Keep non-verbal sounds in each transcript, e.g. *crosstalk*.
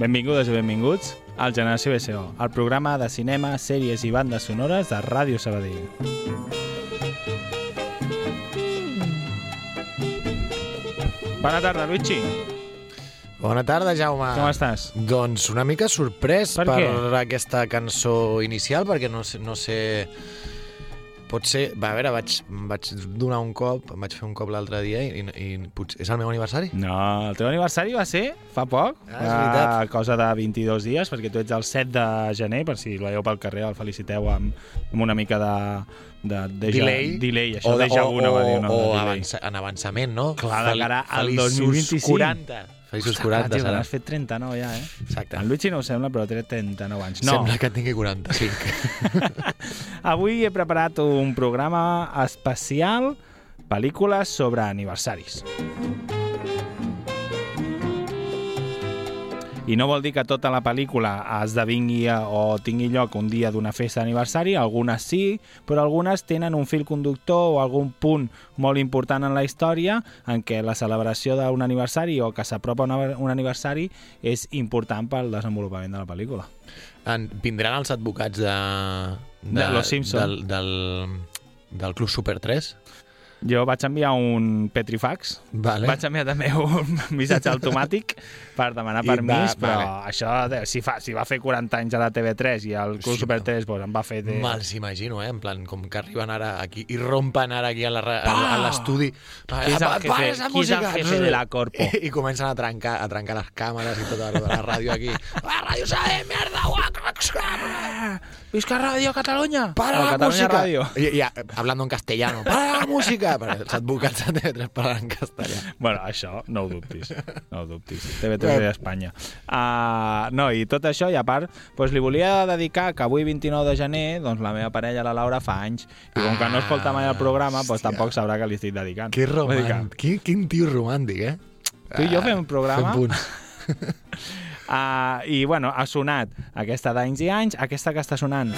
Benvingudes i benvinguts al Generació BSO, el programa de cinema, sèries i bandes sonores de Ràdio Sabadell. Bona tarda, Luigi. Bona tarda, Jaume. Com estàs? Doncs una mica sorprès Per per, aquesta cançó inicial, perquè no sé... No sé... Pot ser... Va, a veure, vaig, vaig donar un cop, em vaig fer un cop l'altre dia i, i, i potser... És el meu aniversari? No, el teu aniversari va ser fa poc, Ah, és veritat. fa cosa de 22 dies, perquè tu ets el 7 de gener, per si el veieu pel carrer, el feliciteu amb, amb una mica de... de, de Delay? Delay, això, o, de, o, no va dir, no, o avança, en avançament, no? Clar, de cara al Feliços 2025. 40. Feliços Ostres, 40, tio, que serà. n'has fet 39 ja, eh? Exacte. En Luigi no ho sembla, però té 39 anys. No, Sembla que en tingui 45. *laughs* avui he preparat un programa especial pel·lícules sobre aniversaris. I no vol dir que tota la pel·lícula esdevingui eh, o tingui lloc un dia d'una festa d'aniversari, algunes sí, però algunes tenen un fil conductor o algun punt molt important en la història en què la celebració d'un aniversari o que s'apropa un, aniversari és important pel desenvolupament de la pel·lícula. En, vindran els advocats de... De Los Simpson. Del, del, del Club Super 3. Jo vaig enviar un Petrifax, Vale. vaig enviar també un *laughs* missatge automàtic per demanar I permís, va- però vale. això, si, fa, si va fer 40 anys a la TV3 i el Club Sí, Super no. 3 pues, em va fer... De... Me'ls imagino, eh? En plan, com que arriben ara aquí i rompen ara aquí a l'estudi. Qui és el jefe- qui és el jefe de la corpo? I, *laughs* I comencen a trencar, a trencar les càmeres i tota la, la ràdio aquí. *laughs* La ràdio sabe, merda! guac! Visca Radio Catalunya! Para la Catalunya música! Radio. Y a- hablando en castellano. Para la música! Però els advocats de TV3 parlen en castellà. Bueno, això no ho dubtis, no ho dubtis. TV3 de Espanya. Uh, no, i tot això, i a part, doncs li volia dedicar que avui, 29 de gener, doncs la meva parella, la Laura, fa anys, i com que no escolta mai el programa, doncs tampoc sabrà que li estic dedicant. Que romàntic. Quin, quin tio romàntic, eh? Tu i jo fem un programa... Fem punts. *laughs* Uh, I, bueno, ha sonat aquesta d'anys i anys, aquesta que està sonant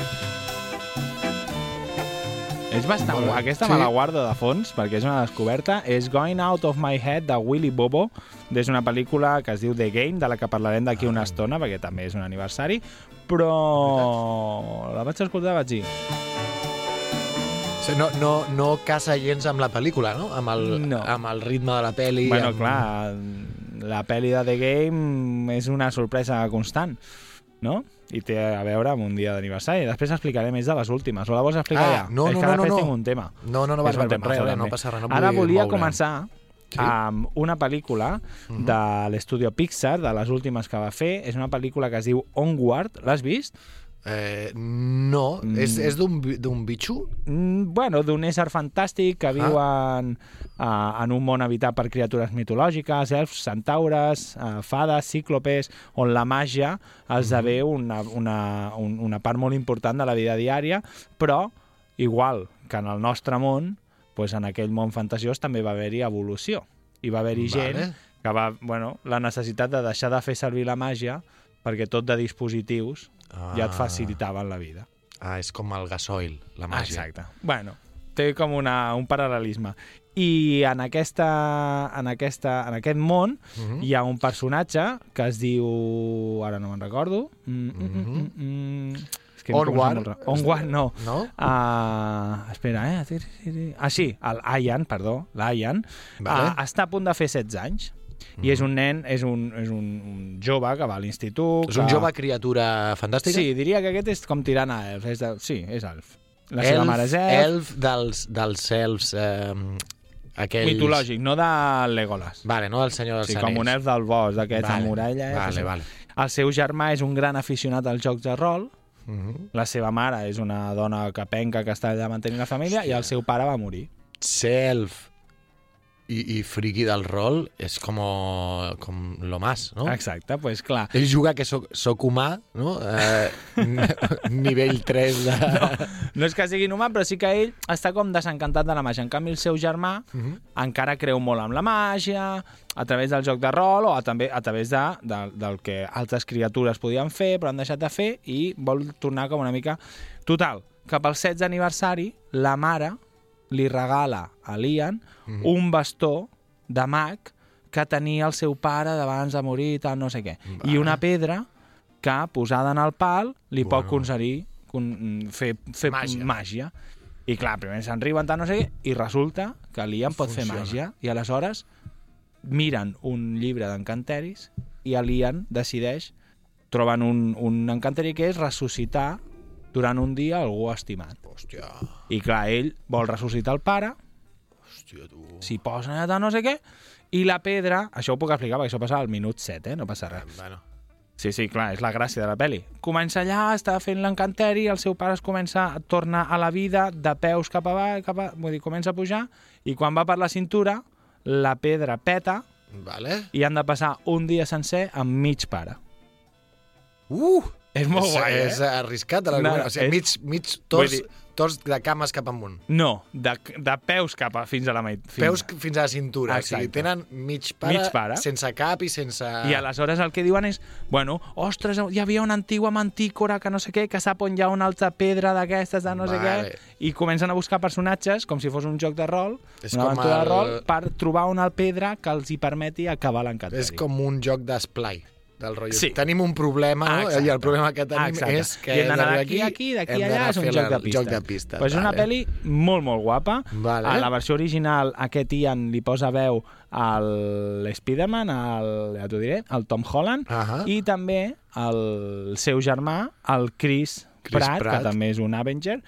és bastant... Bé. Aquesta Sí. me la guardo de fons, perquè és una descoberta. És Going Out of My Head, de Willy Bobo. És una pel·lícula que es diu The Game, de la que parlarem d'aquí una estona, perquè també és un aniversari. Però... La vaig escoltar i vaig dir... No, no, no casa gens amb la pel·lícula, no? Amb el, No. amb el ritme de la pel·li. Bueno, amb... clar, la pel·li de The Game és una sorpresa constant, no? I té a veure amb un dia d'aniversari. Després explicaré més de les últimes. O la vols explicar Ah, ja? no, és no, que no, no, no, no. tinc un tema. No, no, no vas un res, no passa res. No Ara volia moure. començar Sí? amb una pel·lícula de l'estudio Pixar, de les últimes que va fer. És una pel·lícula que es diu Onward. L'has vist? Eh, no, Mm. és, és d'un bi- d'un bitxo? Mm, bueno, d'un ésser fantàstic que viu en, uh, en un món habitat per criatures mitològiques, elfs, centaures, uh, fades, cíclopes, on la màgia esdevé una, una, un, una part molt important de la vida diària, però, igual que en el nostre món, pues en aquell món fantasiós també va haver-hi evolució. I va haver-hi Vale. gent que va, bueno, la necessitat de deixar de fer servir la màgia perquè tot de dispositius Ah. ja et facilitaven la vida. Ah, és com el gasoil, la màgia. Exacte. Bueno, té com una, un paral·lelisme. I en, aquesta, en, aquesta, en aquest món Mhm. hi ha un personatge que es diu... Ara no me'n recordo. Mm, mm, mm, mm, mm. És que Onward. molt ra- Onward, no. No? Uh, espera, eh? Ah, sí, el Ian, perdó, l'Ian, Vale. uh, està a punt de fer 16 anys. I és un nen, és un, és un, un jove que va a l'institut... És un que- jove criatura fantàstica? Sí, diria que aquest és com tirant a elf. És de... Sí, és elf. La seva elf, mare és elf. elf dels, dels elfs... Eh, aquells... Mitològic, no de Legolas. Vale, no del senyor dels Sí, anells. com un elf del bosc, d'aquests Vale, amb muralla. eh, vale, vale. El seu germà és un gran aficionat als jocs de rol, Mhm. la seva mare és una dona que penca que està allà mantenint la família i el seu pare va morir. Ser i, i friqui del rol és com, com lo más, no? Exacte, pues, clar. Ell juga que soc, soc humà, no? Eh, *laughs* nivell 3 de... No. No és que sigui humà, però sí que ell està com desencantat de la màgia. En canvi, el seu germà Mhm. encara creu molt en la màgia, a través del joc de rol o a, també a través de, de, del que altres criatures podien fer, però han deixat de fer, i vol tornar com una mica... Total, que pel 16 aniversari, la mare li regala a l'Ian Mhm. un bastó de mag que tenia el seu pare d'abans de morir i tal, no sé què. I una pedra que, posada en el pal, li pot Bueno. concedir con, fer, fer Màgia. màgia. I clar, primer se'n riuen, tant no sé què, i resulta que l'Ian pot fer Funciona. màgia. I aleshores miren un llibre d'encanteris i l'Ian decideix, troben un, un encanteri que és ressuscitar durant un dia algú estimat. Hòstia, I clar, ell vol ressuscitar el pare, hòstia, tu... s'hi posen allà, no sé què, i la pedra, això ho puc explicar perquè això passa al minut 7, eh? no passa res. Bueno, Sí, sí, clar, és la gràcia de la pel·li. Comença allà, està fent l'encanteri, el seu pare es comença a tornar a la vida de peus cap avall, cap a... vull dir, comença a pujar, i quan va per la cintura, la pedra peta vale. i han de passar un dia sencer amb mig pare. Uh! És molt és, guai, és eh? arriscat, No, no, no, o sigui, és- mig, mig Vull tors, dir- tors de cames cap amunt. No, de, de peus cap a, fins a la meitat. Peus fins a la cintura. O sigui, Exacte. tenen mig pare, Mig pare. sense cap i sense... I aleshores el que diuen és, bueno, ostres, hi havia una antigua mantícora que no sé què, que sap on hi ha una altra pedra d'aquestes de no sé Vale. què, i comencen a buscar personatges com si fos un joc de rol, És una aventura el- de rol, per trobar una pedra que els hi permeti acabar l'encanteri. És com un joc d'esplai del rotllo. Sí. Tenim un problema, no? Exacte. I el problema que tenim Exacte. és que hem d'anar d'aquí a aquí, d'aquí a allà, és un joc de pista. Joc de pista. Pues és una pel·li molt, molt guapa. Vale. A la versió original, aquest Ian li posa veu al Spider-Man, al, ja t'ho diré, al Tom Holland, Ahà. i també el seu germà, el Chris, Chris Pratt, Pratt. que també és un Avenger,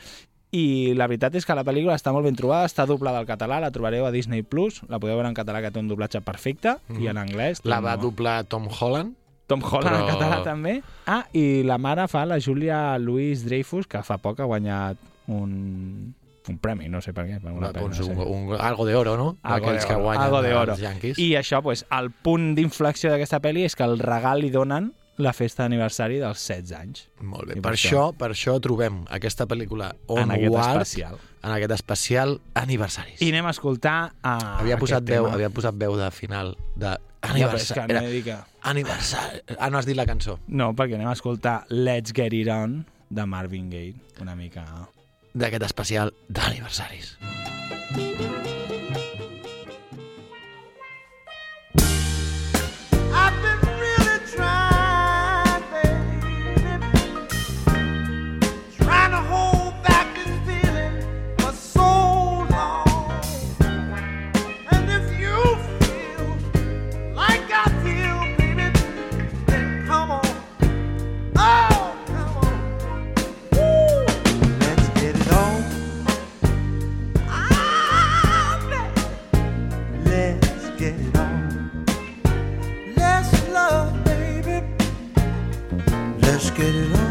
i la veritat és que la pel·lícula està molt ben trobada, està doblada al català, la trobareu a Disney+, Plus, la podeu veure en català, que té un doblatge perfecte, i en anglès... Mm. La va un- doblar Tom Holland. Tom Holland Però- en català també. Ah, i la mare fa la Julia Louis Dreyfus, que fa poc ha guanyat un, un premi, no sé per què. Per una pel·li, doncs, no sé. un, un, algo de oro, no? Algo Aquells de que oro, guanyen algo de oro. els Yankees. I això, pues, el punt d'inflexió d'aquesta pel·li és que el regal li donen la festa d'aniversari dels 16 anys. Molt bé. I Per per això, per això trobem aquesta pel·lícula En aquest especial. En aquest especial aniversaris. I anem a escoltar a havia posat aquest veu, tema. havia posat veu de final de Ja, aniversari. no dit que... aniversari. Ah, no has dit la cançó. No, perquè anem a escoltar Let's Get It On de Marvin Gaye, una mica... D'aquest especial d'aniversaris. I've get on. Let's love, baby. Let's get it on.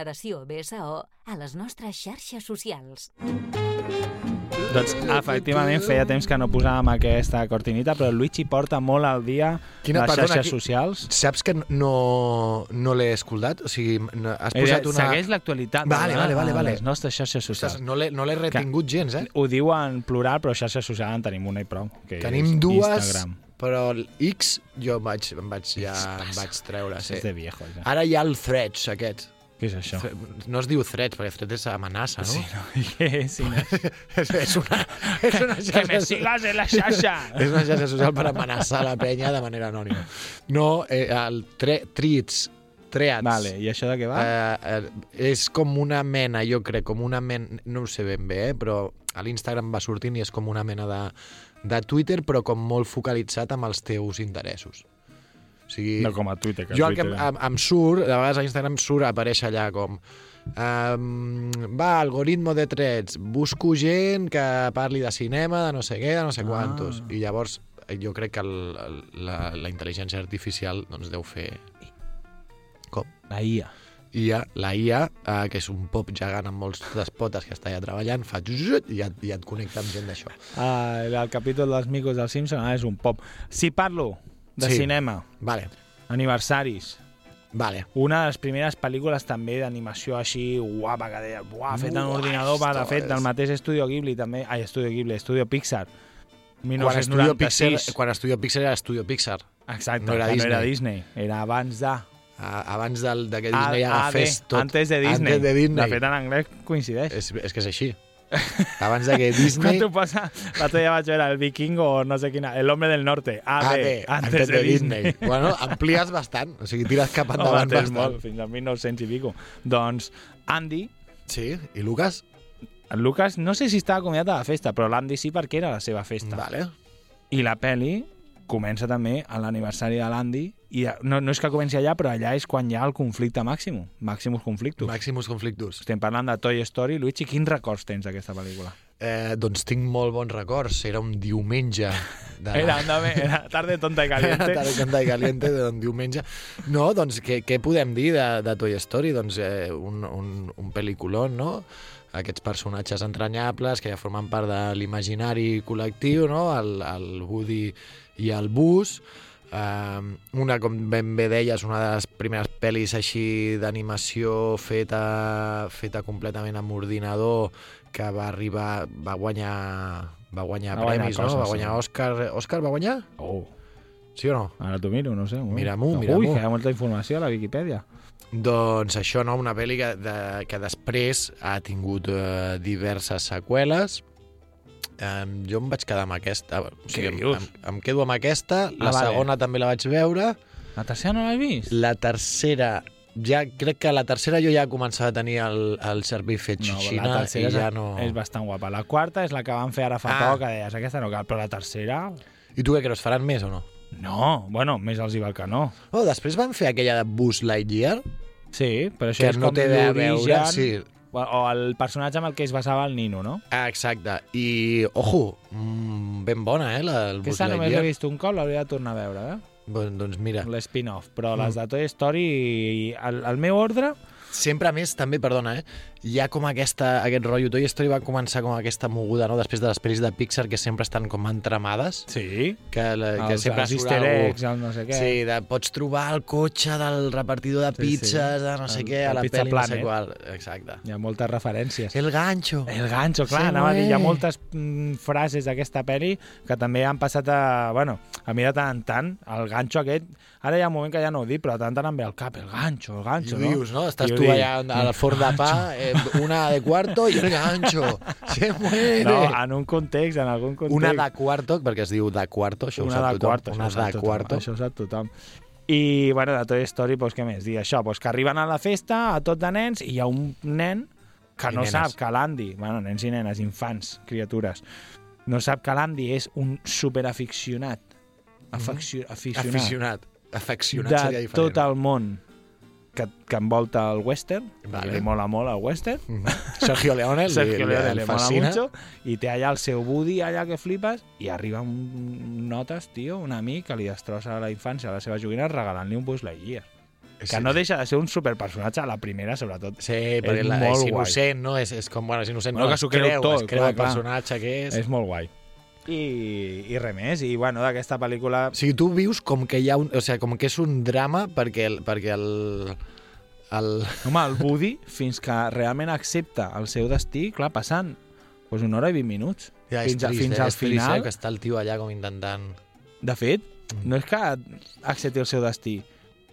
Generació BSO a les nostres xarxes socials. Doncs efectivament feia temps que no posàvem aquesta cortinita, però el Luigi porta molt al dia Quina- les perdona, xarxes qui- socials. Saps que no, no l'he escoltat? O sigui, no- has Eh, posat una... Segueix l'actualitat Vale, vale, vale, vale. les nostres xarxes Ostres, socials. no l'he no l'he retingut gens, eh? Ho diuen plural, però xarxes socials en tenim una i prou. Que Tenim és dues, Instagram. però l'X jo em vaig, em vaig, ja em vaig treure. Sí. és de viejo, ja. Ara hi ha el Threads, aquest. Què és això? No es diu Threads, perquè Threads és amenaça, no? Sí, no? I *laughs* què és? Sí, no? és, és una, *laughs* és una que me xarxa... sigas en la xarxa! *laughs* És una xarxa social per amenaçar la penya de manera anònima. No, eh, el tre, Treats, Treats. Vale, i això de què va? Eh, eh, és com una mena, jo crec, com una mena... No ho sé ben bé, eh, però a l'Instagram va sortint i és com una mena de, de Twitter, però com molt focalitzat amb els teus interessos. O sigui, no com a Twitter, que jo el que Twitter... em, em, em surt, de vegades a Instagram surt a aparèixer allà com um, va, algoritmo de trets, busco gent que parli de cinema, de no sé què, de no sé Ah. quantos. I llavors eh, jo crec que el, el, la, la intel·ligència artificial doncs, deu fer com? La IA. IA, la IA, eh, que és un pop gegant amb molts despotes que està allà treballant, fa i ja, i et connecta amb gent d'això. Ah, el, el capítol dels micos del Simpson ah, és un pop. Si parlo de Sí. cinema, Vale, aniversaris, vale. una de les primeres pel·lícules també d'animació així guapa, que deia, buah, fet en ordinador, va, de fet, del mateix Estudio Ghibli també, ai, Estudio Ghibli, Estudio Pixar, Quan Estudio, Pixar, 1996. quan Estudio Pixar era Estudio Pixar. Exacte, no era que no era Disney. Disney, era abans de... A- Abans del, de que A- Disney agafés AD, tot. Antes de Disney. Antes de Disney. De fet, en anglès coincideix. És, és que és així. Abans de que Quan Disney... tu posa, l'altre dia vaig veure el vikingo o no sé quina, el hombre del norte, AD, AD, antes, de, Disney. bueno, amplies bastant, o sigui, tires cap Home, endavant tens bastant. molt, fins al 1900 i pico. Doncs Andy, Sí, i Lucas? el Lucas, no sé si estava convidat a la festa, però l'Andy sí perquè era la seva festa. Vale. I la peli comença també a l'aniversari de l'Andy i no, no és que comenci allà, però allà és quan hi ha el conflicte màxim, màximus conflictus. Màximus conflictus. Estem parlant de Toy Story. Luigi, quins records tens d'aquesta pel·lícula? Eh, doncs tinc molt bons records. Era un diumenge. De Era, andame, era tarde tonta i caliente. Tarde tonta i caliente d'un diumenge. No, doncs, què, què podem dir de, de Toy Story? Doncs eh, un, un, un pel·lículon, no? Aquests personatges entranyables que ja formen part de l'imaginari col·lectiu, no? El, el Woody i el Buzz. Um, una, com ben bé deies, una de les primeres pel·lis així d'animació feta, feta completament amb ordinador que va arribar, va guanyar va guanyar Va guanyar premis, coses, no? Va sí. guanyar Òscar. Òscar va guanyar? Oh, Sí o no? ara t'ho miro, no sé. Ui. Mira-m'ho, Ui, mira-m'ho. que hi ha molta informació a la Viquipèdia. Doncs això, no? Una pel·li que, de, que després ha tingut eh, diverses seqüeles. Um, jo em vaig quedar amb aquesta. O sigui, em, em, em quedo amb aquesta. La Ah, vale. segona també la vaig veure. La tercera no l'has vist? La tercera... Ja, crec que la tercera jo ja començava a tenir el, el cervell fet No, xixina la tercera i ja no... és bastant guapa. La quarta és la que van fer ara fa Ah. poc, que deies, aquesta no cal, però la tercera... I tu què creus, faran més o no? No, bueno, més els hi val que no. Oh, després van fer aquella de Buzz Lightyear, Sí, però això que és no com té de veure... Sí, O el personatge amb el que es basava el Nino, no? exacte. I, ojo, mm, ben bona, eh, la, el Buzz Aquesta només l'he vist un cop, l'hauria de tornar a veure, eh? Bon, doncs mira, L'spin-off. Però Mm. les de Toy Story, el, el meu ordre... sempre a més, també, perdona, eh, hi ha com aquesta, aquest rotllo. Toy Story va començar com aquesta moguda, no?, després de les pel·lis de Pixar que sempre estan com entramades, Sí. que, la, que Els, sempre els easter eggs, el no sé què. Sí, de, pots trobar el cotxe del repartidor de Sí, sí. pizzas, de no sé El- què, a la Pizza pel·li no sé qual. Exacte. Hi ha moltes referències. El gancho. El gancho, clar, Sí, anava a dir, hi ha moltes mm, frases d'aquesta pel·li que també han passat a... Bueno, a mi de tant en tant, el gancho aquest... Ara hi ha un moment que ja no ho dic, però de tant tant em ve al cap, el gancho, el ho no? dius, no? Estàs ho tu dic. allà al forn de pa, eh, una de cuarto i el gancho. *laughs* Se muere. No, en un context, en algun context. Una de cuarto, perquè es diu de cuarto, això ho una sap de tothom. quarto, una ho sap de tothom, cuarto. Això ho sap tothom. I, bueno, de Toy Story, doncs, què més? Dir això, doncs, que arriben a la festa a tot de nens i hi ha un nen que I no nenes. sap que l'Andy, bueno, nens i nenes, infants, criatures, no sap que l'Andy és un superaficionat, afeccio, aficionat, Aficionat. Afeccionat de seria diferent. tot el món que, que envolta el western, Vale. li mola molt el western, Sergio Leone, Sergio li, Leone li, le mola mucho, i té allà el seu Woody allà que flipes, i arriba un notes, tio, un amic que li destrossa la infància a la seva joguina regalant-li un Buzz Lightyear. Que no deixa de ser un superpersonatge a la primera, sobretot. Sí, perquè la, és guai. innocent, no? És, és com, bueno, és innocent, Bueno, no, que s'ho creu creu, tot, es creu clar, el clar. personatge que és. És molt guai. I, i res més, i bueno, d'aquesta pel·lícula... O sigui, tu vius com que hi ha un... O sigui, com que és un drama perquè el, perquè el, el, Home, el Woody, fins que realment accepta el seu destí, clar, passant doncs una hora i vint minuts. Ja, fins, trist, fins eh? al és trist, final, eh? que està el tio allà com intentant... de fet, no és que accepti el seu destí,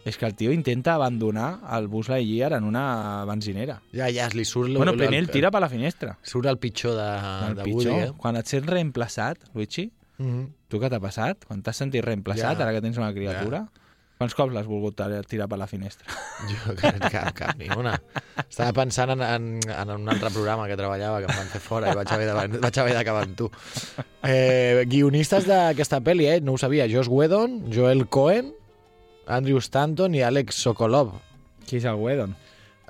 és que el tio intenta abandonar el Buzz Lightyear en una benzinera. Ja, ja, li surt... lo- Bueno, primer el tira per la finestra. Surt el pitjor de, el de pitjor, Woody, eh? quan et sents reemplaçat, Luigi, Mm -hmm. tu què t'ha passat? Quan t'has sentit reemplaçat, Ja. ara que tens una criatura? Quants cops l'has volgut tirar per la finestra? *laughs* Jo, cap, cap, cap ni una. Estava pensant en, en, en un altre programa que treballava, que em van fer fora i vaig haver de- vaig haver d'acabar amb tu. Eh, guionistes d'aquesta pel·li, eh? No ho sabia. Josh Whedon, Joel Cohen, Andrew Stanton i Alex Sokolov. Qui és el Whedon?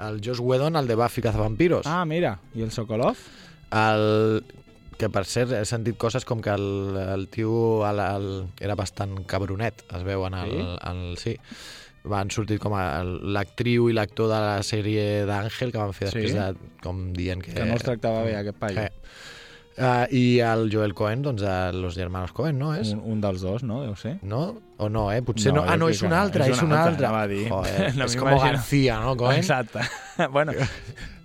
El Josh Whedon, el de Buffy Cazavampiros. Ah, mira, i el Sokolov? El, que per cert he sentit coses com que el, el tio el, el, era bastant cabronet, es veu en el... Sí? Sí? El, sí. Van sortir com l'actriu i l'actor de la sèrie d'Àngel que van fer després Sí? de, com dient que... Que no els tractava bé, aquest paio. Eh, uh, I el Joel Cohen, doncs, a Los Germanos Cohen, no és? Un, un dels dos, no? Deu ser. No? O no, eh? Potser no. No, Ah, no, és un altre, És és un altre, altre. anava a dir. Joder, *laughs* No és com. García, no, Cohen? Exacte. *laughs* bueno,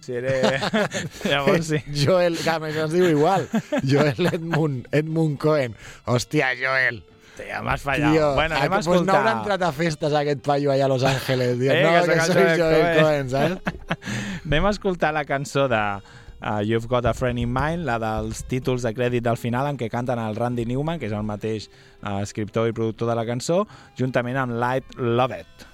si eres... *laughs* Llavors sí. Joel, que a més es diu igual. Joel Edmund, Edmund Cohen. Hòstia, Joel. Tia, m'has fallat. Tio, bueno, anem a pues no escoltar... haurà entrat a festes aquest paio allà a Los Ángeles. Diu, Eh, no, que que, soy Joel. Cohen, saps? Anem a escoltar la cançó de uh, You've Got a Friend in Mind, la dels títols de crèdit del final, en què canten el Randy Newman, que és el mateix uh, escriptor i productor de la cançó, juntament amb Light Love It.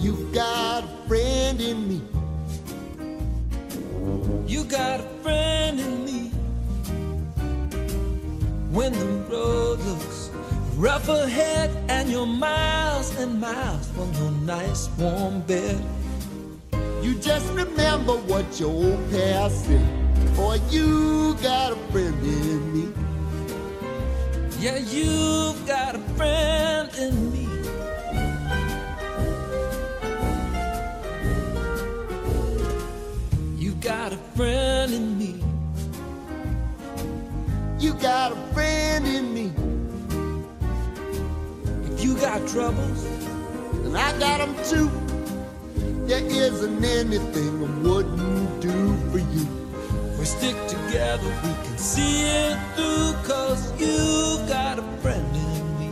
You've got a friend in me. Got a friend in me. When the road looks rough ahead and you're miles and miles from your nice warm bed. You just remember what your old past said. Boy, you got a friend in me. Yeah, you've got a friend in me. Friend in me. You got a friend in me. If you got troubles, And I got them too. There isn't anything I wouldn't do for you. we stick together, we can see it through. Cause you've got a friend in me.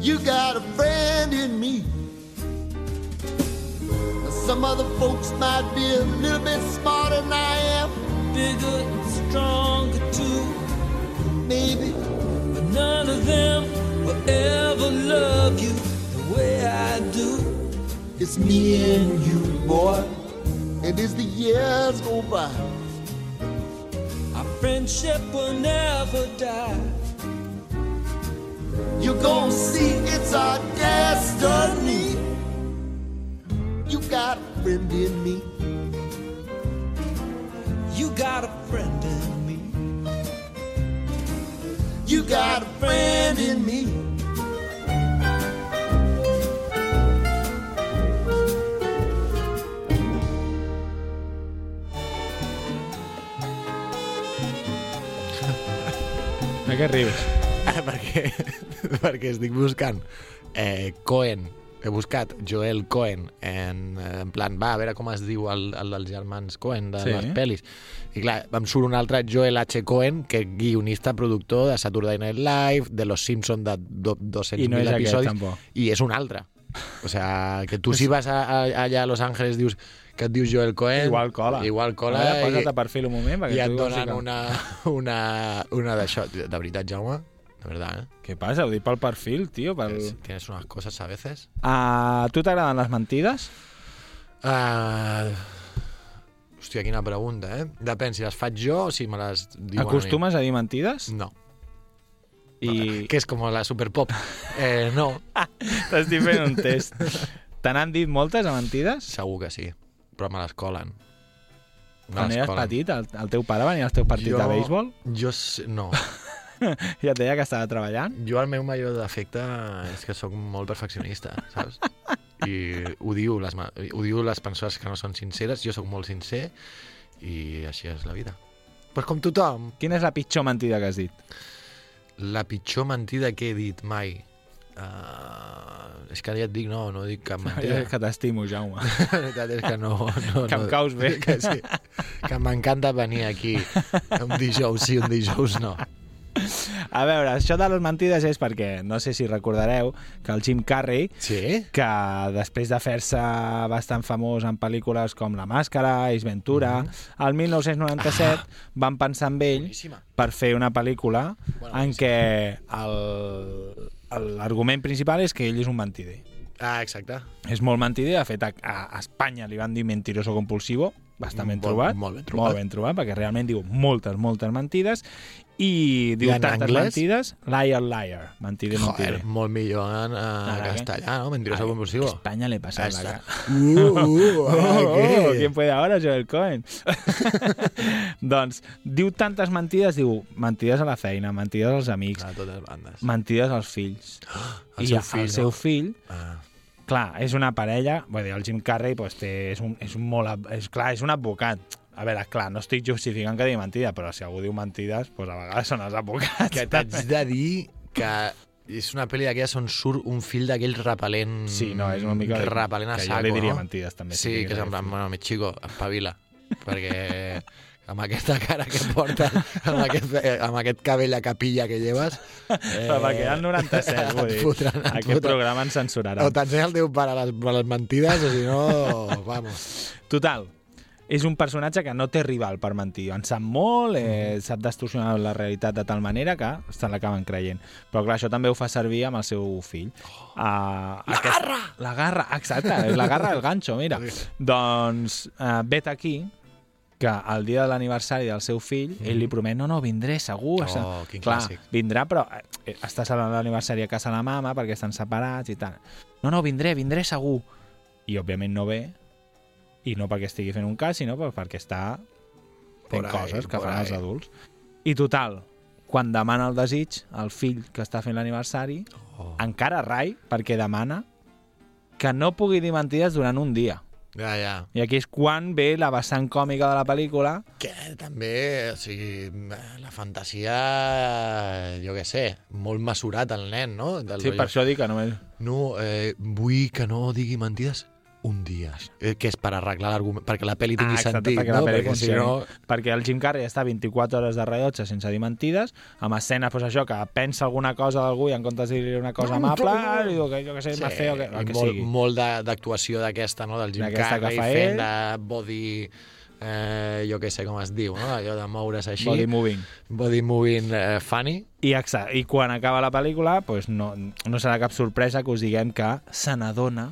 You got a friend in me. Some other folks might be a little bit smarter than I am, Bigger and stronger too. maybe. But none of them will ever love you the way I do. It's me and you, boy. And as the years go by, Our friendship will never die. you're gonna see it's our destiny. You got a friend in me. You got a friend in me. You got a friend in me. *laughs* De què rius? *laughs* perquè, perquè estic buscant eh, Cohen. He buscat Joel Cohen en, eh, en plan, va, a veure com es diu el, el dels germans Cohen de Sí. les pel·lis. I clar, em surt un altre Joel H. Cohen, que guionista, productor de Saturday Night Live, de Los Simpsons de do, 200.000 I no és aquest, episodis. tampoc. I és un altre. O sea, que tu si vas a, a, allà a Los Angeles dius que et dius Joel Cohen... Igual cola. Igual cola. Veure, i- posa't a perfil un moment, perquè i et donen una, una, una d'això. De veritat, Jaume, de verdad, ¿eh? Què passa? Ho dic pel perfil, tio. Pel... Es- Tienes unas cosas a veces. A tu t'agraden les mentides? Uh, hòstia, quina pregunta, eh? Depèn si les faig jo o si me les diuen Acostumes a dir mentides? a mi. No. I Que és com la superpop. Eh, no, *laughs* t'estic fent un test. Te n'han dit moltes a mentides? segur que sí. Però me les colen. Me Quan eres petit, el, el teu pare venia als teus partits de béisbol Jo no. *laughs* i et deia que estava treballant? Jo el meu major defecte és que sóc molt perfeccionista, saps? I odio les, odio les persones que no són sinceres, jo sóc molt sincer i així és la vida. Pues com tothom, Quina és la pitjor mentida que has dit? la pitjor mentida que he dit mai. Uh, és que ja et dic, no, no dic cap *laughs* mentida. És que t'estimo, Jaume. *laughs* La veritat és que no... no Que em no, caus bé. Que, sí, que m'encanta venir aquí un dijous sí, un dijous no. A veure, això de les mentides és perquè, no sé si recordareu, que el Jim Carrey, Sí? que després de fer-se bastant famós en pel·lícules com La Màscara, Ace Ventura, el 1997 van pensar en ell Boníssima. per fer una pel·lícula Bueno, en què l'argument principal és que ell és un mentider. Ah, exacte. És molt mentider, de fet a, a Espanya li van dir mentiroso compulsivo, bastant ben Molt- trobat. molt ben trobat. Molt ben trobat, perquè realment diu moltes, moltes mentides, i diu I en tantes anglès? mentides, liar, liar, mentider, Joder, molt millor en què? castellà, no? Mentiroso A compulsivo. España le pasa la cara. *laughs* Uh, uh, ah, *laughs* Oh, què? ¿Quién puede ahora? Joel Cohen. *laughs* doncs, diu tantes mentides, diu mentides a la feina, mentides als amics, A totes bandes. mentides als fills. *gasps* El I seu el fill, seu no? fill Ah, clar, és una parella, vull dir, el Jim Carrey pues, té, és, un, és un molt, és, clar, és un advocat. A veure, clar, no estic justificant que digui mentida, però si algú diu mentides, pues a vegades són els advocats. que t'haig de dir que és una pel·li d'aquelles on surt un fill d'aquell repel·lent... Sí, no, és una mica... repel·lent a que saco, jo li diria no? mentides, també. Sí, tingués que és en plan, bueno, mi xico, espavila, perquè amb aquesta cara que portes, amb aquest, amb aquest cabell a capilla que lleves... Eh, Però perquè el 97, vull dir, fotran, aquest fotran. programa ens censurarà. O t'ensenya el teu pare les, les mentides, o si no, vamos. Total, és un personatge que no té rival per mentir. En sap molt, eh, sap distorsionar la realitat de tal manera que se l'acaben creient. Però clar, això també ho fa servir amb el seu fill. Uh, la garra! La garra, exacte, és la garra del ganxo, mira. doncs uh, vet aquí que el dia de l'aniversari del seu fill, ell li promet, no, no, vindré, segur. Oh, està- quin Clar, clàssic. vindrà, però eh, està celebrant l'aniversari a casa de la mama perquè estan separats i tal. No, no, vindré, vindré segur. I, òbviament, no ve, i no perquè estigui fent un cas, sinó per- perquè està fent Por ahí, coses que por fan els ahí. adults. I total, quan demana el desig, el fill que està fent l'aniversari, Oh. encara rai, perquè demana que no pugui dir mentides durant un dia. Ja, ja. I aquí és quan ve la vessant còmica de la pel·lícula, Que també, o sigui, la fantasia, jo què sé, molt mesurat el nen, no? Del sí, rotllo, per això dic que només... No, eh, vull que no digui mentides un dia. Eh, que és per arreglar l'argument, perquè la pel·li tingui Ah, exacte, sentit, perquè no? perquè si no... perquè el Jim Carrey està 24 hores de rellotge sense dir mentides, amb escenes, pues això, que pensa alguna cosa d'algú i en comptes de dir una cosa amable, li diu que jo que sé, sí, feo, que, el que molt, sigui. molt d'actuació d'aquesta, no? Del Jim que Carrey fa fent ell. de body... Eh, jo què sé com es diu, no? Allò de moure's així. Body moving. Body moving eh, funny. I, exa- I quan acaba la pel·lícula, pues no, no serà cap sorpresa que us diguem que se n'adona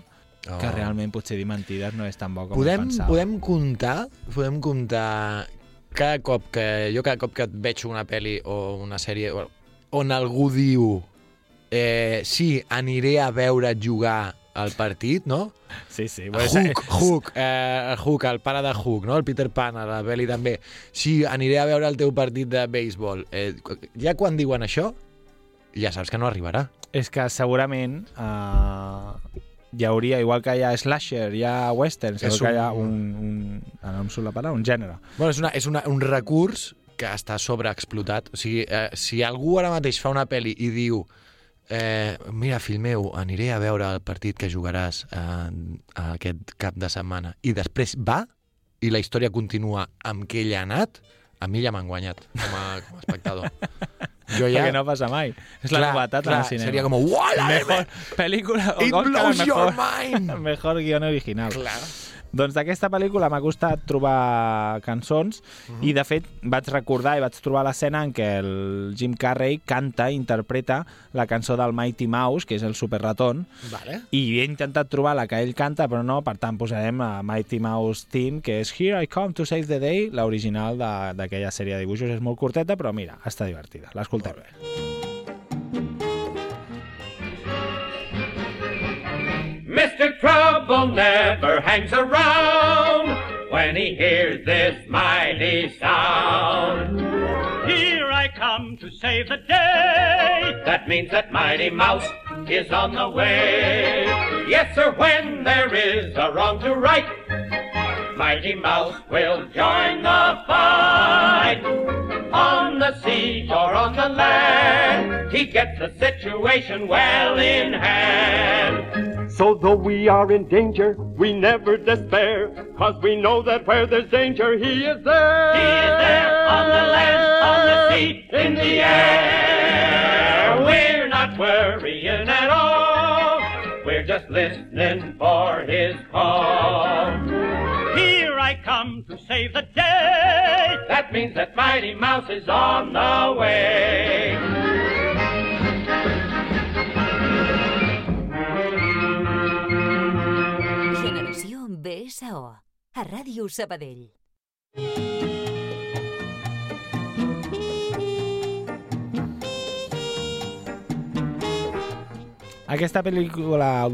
Oh. que realment potser dir mentides no és tan bo com podem, pensava. podem comptar podem comptar cada cop que jo cada cop que et veig una pel·li o una sèrie o- on algú diu eh, sí, aniré a veure jugar al partit, no? Sí, sí. Hook, Hook, eh, Hook, el pare de Hook, no? el Peter Pan, a la pel·li també. Sí, aniré a veure el teu partit de béisbol. Eh, ja quan diuen això, ja saps que no arribarà. És que segurament uh, hi hauria, igual que hi ha slasher, hi ha western, És que hi ha un- un, un, ara no em surt la paraula, un gènere. Bueno, és, una, és una, un recurs que està sobreexplotat. O sigui, eh, si algú ara mateix fa una pel·li i diu eh, mira, fill meu, aniré a veure el partit que jugaràs eh, aquest cap de setmana, i després va, i la història continua amb què ell ha anat, a mi ja m'han guanyat com a, com a espectador. *laughs* Ja. ja... Que no passa mai. És la novetat en el cinema. Seria com, Mejor película it Oscar blows your *laughs* mejor, mind! mejor guion original. Clar. Doncs d'aquesta pel·lícula m'ha costat trobar cançons Mhm. i, de fet, vaig recordar i vaig trobar l'escena en què el Jim Carrey canta, interpreta la cançó del Mighty Mouse, que és el superratón, Vale. i he intentat trobar la que ell canta, però no, per tant posarem a Mighty Mouse Theme, que és Here I Come to Save the Day, l'original de- d'aquella sèrie de dibuixos. És molt curteta, però mira, està divertida. L'escoltem. Mr. Trouble never hangs around when he hears this mighty sound. Here I come to save the day. That means that Mighty Mouse is on the way. Yes, sir, when there is a wrong to right, Mighty Mouse will join the fight. The sea or on the land, he gets the situation well in hand. So though we are in danger, we never despair, cause we know that where there's danger, he is there. He is there on the land, on the sea, in the air. We're not worrying at all. We're just listening for his call. I come to save the day. That means that Mighty Mouse is on the way. Generació BSO. A Ràdio Sabadell. Aquesta pel·lícula,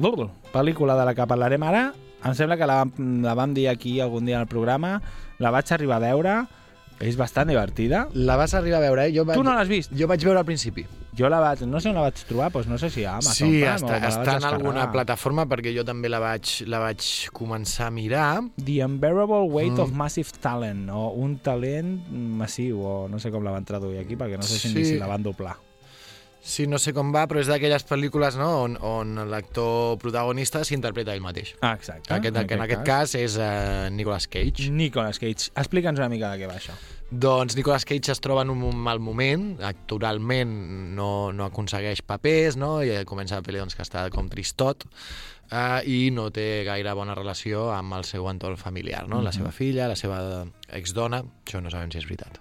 pel·lícula de la que parlarem ara, em sembla que la, la vam dir aquí algun dia al programa, la vaig arribar a veure, és bastant divertida. La vas arribar a veure, eh? Jo vaig, Tu no l'has vist? Jo vaig veure al principi. Jo la vaig, no sé on la vaig trobar, doncs no sé si a Amazon sí, Prime, o està, me la està en alguna plataforma perquè jo també la vaig, la vaig començar a mirar. The Unbearable Weight Mm. of Massive Talent, o un talent massiu, o no sé com la van traduir aquí, perquè no sé si, Sí. si la van doblar. Sí, no sé com va, però és d'aquelles pel·lícules no, on, on l'actor protagonista s'interpreta ell mateix. Ah, exacte. Aquest, que en aquest cas és uh, Nicolas Cage. Nicolas Cage. Explica'ns una mica de què va això. Doncs Nicolas Cage es troba en un mal moment, actoralment no, no aconsegueix papers, no? i comença la pel·li doncs, que està com tristot, uh, i no té gaire bona relació amb el seu entorn familiar, no? la seva filla, la seva exdona, això no sabem si és veritat.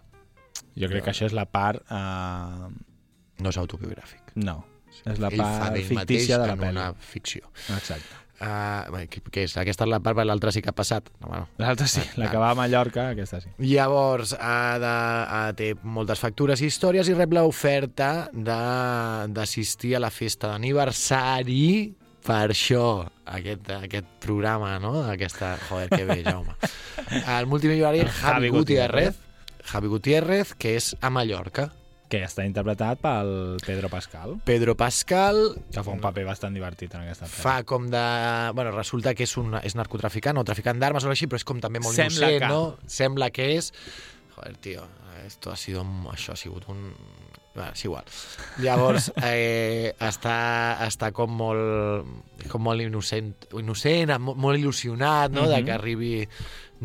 Jo crec que això és la part... Uh... No és autobiogràfic. No, és la Ell part fictícia de la pel·li. una ficció. Exacte. Uh, bé, què és? Aquesta és la part, perquè l'altra sí que ha passat. No, bueno. L'altra sí, la que va a Mallorca, aquesta sí. Llavors, ha de, ha, té moltes factures i històries i rep l'oferta d'assistir a la festa d'aniversari per això, aquest, aquest programa, no? Aquesta... Joder, que bé, Jaume. *laughs* El multimilionari Javi, Gutiérrez. Javi Gutiérrez, que és a Mallorca. Que està interpretat pel Pedro Pascal, Pedro Pascal que fa un paper bastant divertit en aquesta pel·li. fa com de... Bueno, resulta que és, un, és narcotraficant o traficant d'armes o així, però és com també molt Sembla innocent, que. no? Sembla que és... Joder, tio, esto ha sido, això ha sigut un... Bueno, és igual. Llavors, *laughs* eh, està, està com molt, com molt innocent, innocent molt, molt il·lusionat no? de Mhm. que arribi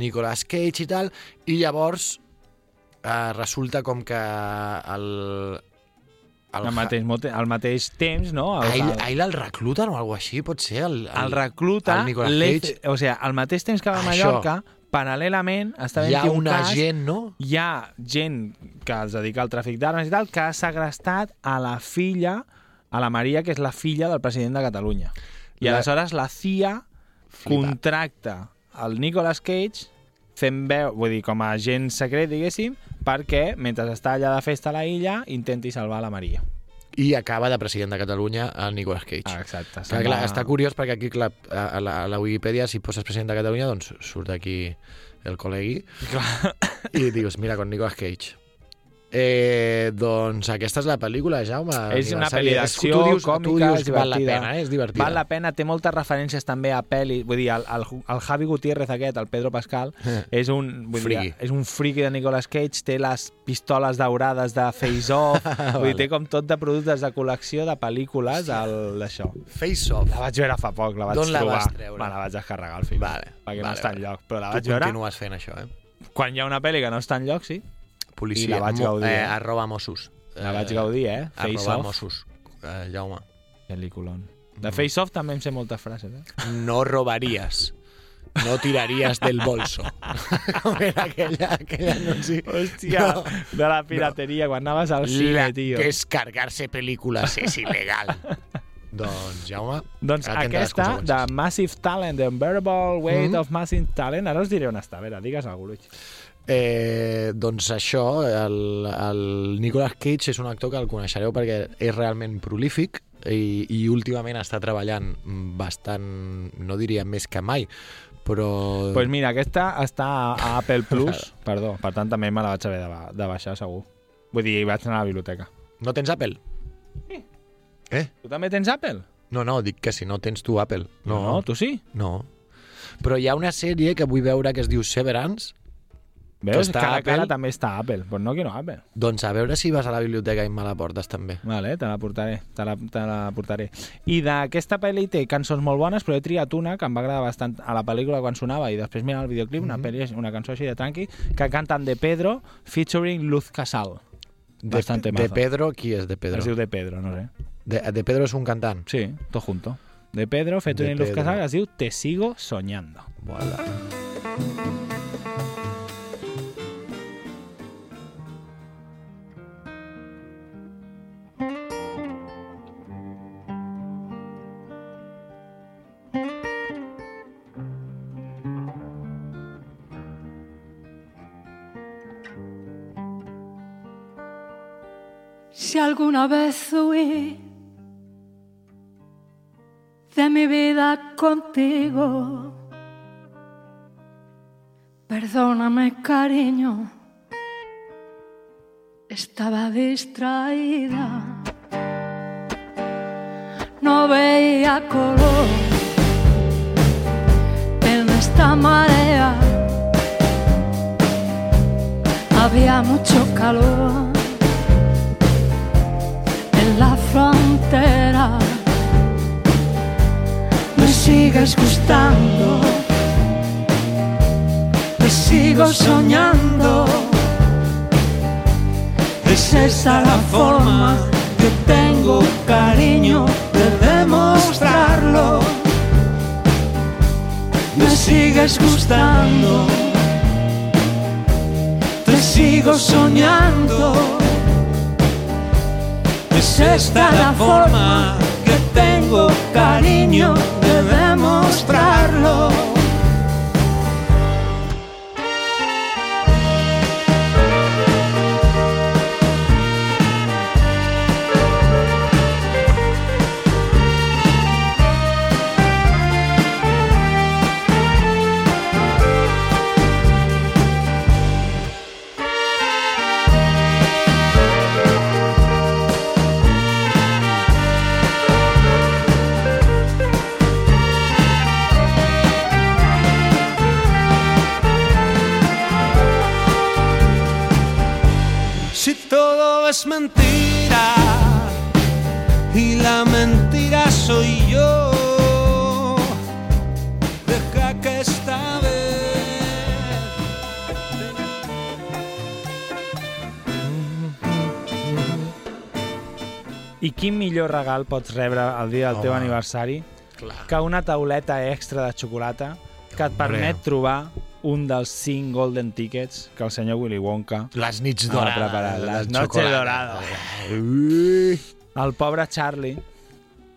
Nicolas Cage i tal, i llavors eh, resulta com que el... Al mateix, mote- al mateix temps, no? a ell, el, a ell el recluten o alguna així, pot ser? El, el recluta, el Nicolas l'E- Cage. o sigui, al mateix temps que va a Això. Mallorca, paral·lelament, està hi ha un una cas, gent, no? hi ha gent que es dedica al tràfic d'armes i tal, que ha segrestat a la filla, a la Maria, que és la filla del president de Catalunya. I La- aleshores la CIA contracta el Nicolas Cage fent veu, vull dir, com a agent secret, diguéssim, perquè, mentre està allà de festa a la illa, intenti salvar la Maria. I acaba de president de Catalunya el Nicolas Cage. Ah, exacte. Clar, se'n clar, va- està curiós perquè aquí clar, a, a, la, a la Wikipedia si poses president de Catalunya doncs surt aquí el col·legui i dius, mira, con Nicolas Cage. Eh, doncs aquesta és la pel·lícula, Jaume. És una pel·li d'acció, tu tu còmica, dius val la pena, eh? és divertida. Val la pena, té moltes referències també a pel·li, vull dir, el, el, el Javi Gutiérrez aquest, el Pedro Pascal, *laughs* és un, vull dir, és un friki de Nicolas Cage, té les pistoles daurades de Face Off, *laughs* vull dir, té com tot de productes de col·lecció de pel·lícules d'això. Face Off. La vaig veure fa poc, la vaig D'on la trobar. vas treure? Me la vaig descarregar al film, Vale, perquè vale, no està vale. enlloc, però la Tu vaig veure continues fent això, eh? quan hi ha una pel·li que no està enlloc, sí. Policia. I la vaig gaudir, Eh, eh? arroba Mossos. La vaig gaudir, eh? Face Arroba Off. Mossos. Eh, Jaume. Pel·lículon. De Mm. Face Off també em sé moltes frases, eh? No robaries. no tiraries del bolso. *laughs* Com era aquella, aquell anunci? Hòstia, No. de la pirateria, quan anaves al La, cine, tio. descargarse pel·lícules és il·legal. *laughs* doncs, Jaume, Doncs aquesta, de. Massive Talent, The Unbearable Weight Mhm. of Massive Talent, ara us diré on està. A veure, digues alguna cosa. Eh, doncs això, el, el Nicolas Cage és un actor que el coneixereu perquè és realment prolífic i, i últimament està treballant bastant, no diria més que mai, però... Doncs pues mira, aquesta està a, Apple Plus, *laughs* perdó, per tant també me la vaig haver de, ba- de baixar, segur. Vull dir, vaig anar a la biblioteca. No tens Apple? Eh? Tu també tens Apple? No, no, dic que si no tens tu Apple. No, no tu sí? No. Però hi ha una sèrie que vull veure que es diu Severance, Veus? està Cara a a cara Apple. també està Apple, però no quiero Apple. doncs a veure si vas a la biblioteca i me la portes també. Vale, te la portaré, te la, te la portaré. I d'aquesta pel·li té cançons molt bones, però he triat una que em va agradar bastant a la pel·lícula quan sonava i després mirar el videoclip, una, pel·li, una cançó així de tranqui, que canten de Pedro featuring Luz Casal. De, Bastante de mazo. Pedro, qui és de Pedro? Es diu de Pedro, no sé. De, de Pedro és un cantant. Sí, tot junto. De Pedro, featuring De Luz Pedro. Casal, que es diu Te sigo soñando. Voilà. Si alguna vez huí de mi vida contigo, perdóname cariño, estaba distraída, no veía color en esta marea, había mucho calor frontera. Me sigues gustando, me sigo soñando. Es esa la forma que tengo, cariño, de demostrarlo. Me sigues gustando, te sigo soñando. Es esta la forma que tengo, cariño, de demostrarlo. Es mentira y la mentira soy yo, deja que esta vez I quin millor regal pots rebre el dia del teu Home. aniversari Clar. que una tauleta extra de xocolata que et permet trobar un dels 5 golden tickets que el senyor Willy Wonka Les nits dorades. preparat. Les noches dorades. El pobre Charlie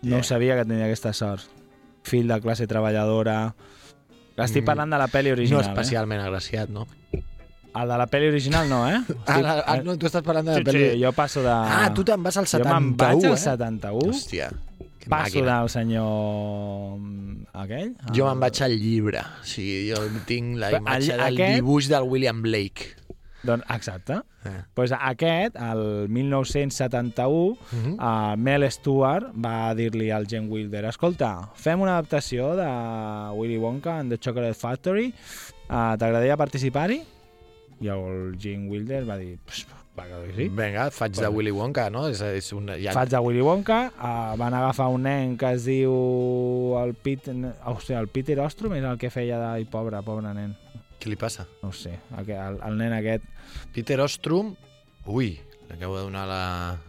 no Yeah. sabia que tenia aquesta sort. Fill de classe treballadora... Estic Mm. parlant de la pel·li No original, especialment agraciat, no? eh? El de la pel·li original no, eh? Ah, la, ah, no, tu estàs parlant de la sí, pel·li... sí, jo passo de... Ah, tu te'n vas al Jo 71, me'n vaig al eh? 71, Hòstia, que passo màquina. del senyor... mm, aquell? Jo me'n vaig al llibre. O sigui, jo tinc la Però imatge el- del aquest- dibuix del William Blake. Doncs, exacte. Eh. Pues aquest, el 1971, Mhm. uh, Mel Stewart va dir-li al Gene Wilder escolta, fem una adaptació de Willy Wonka and the Chocolate Factory, uh, t'agradaria participar-hi? I el Gene Wilder va dir, "Pues, va que sí. Vinga, faig de. Willy Wonka, no? És, és una, ja... Faig de Willy Wonka, uh, van agafar un nen que es diu el, Pit, hòstia, el Peter Ostrom, és el que feia de... Ai, pobre, pobre nen. Què li passa? No ho sé, el, el, el nen aquest. Peter Ostrom... Ui, L'acabo de donar la,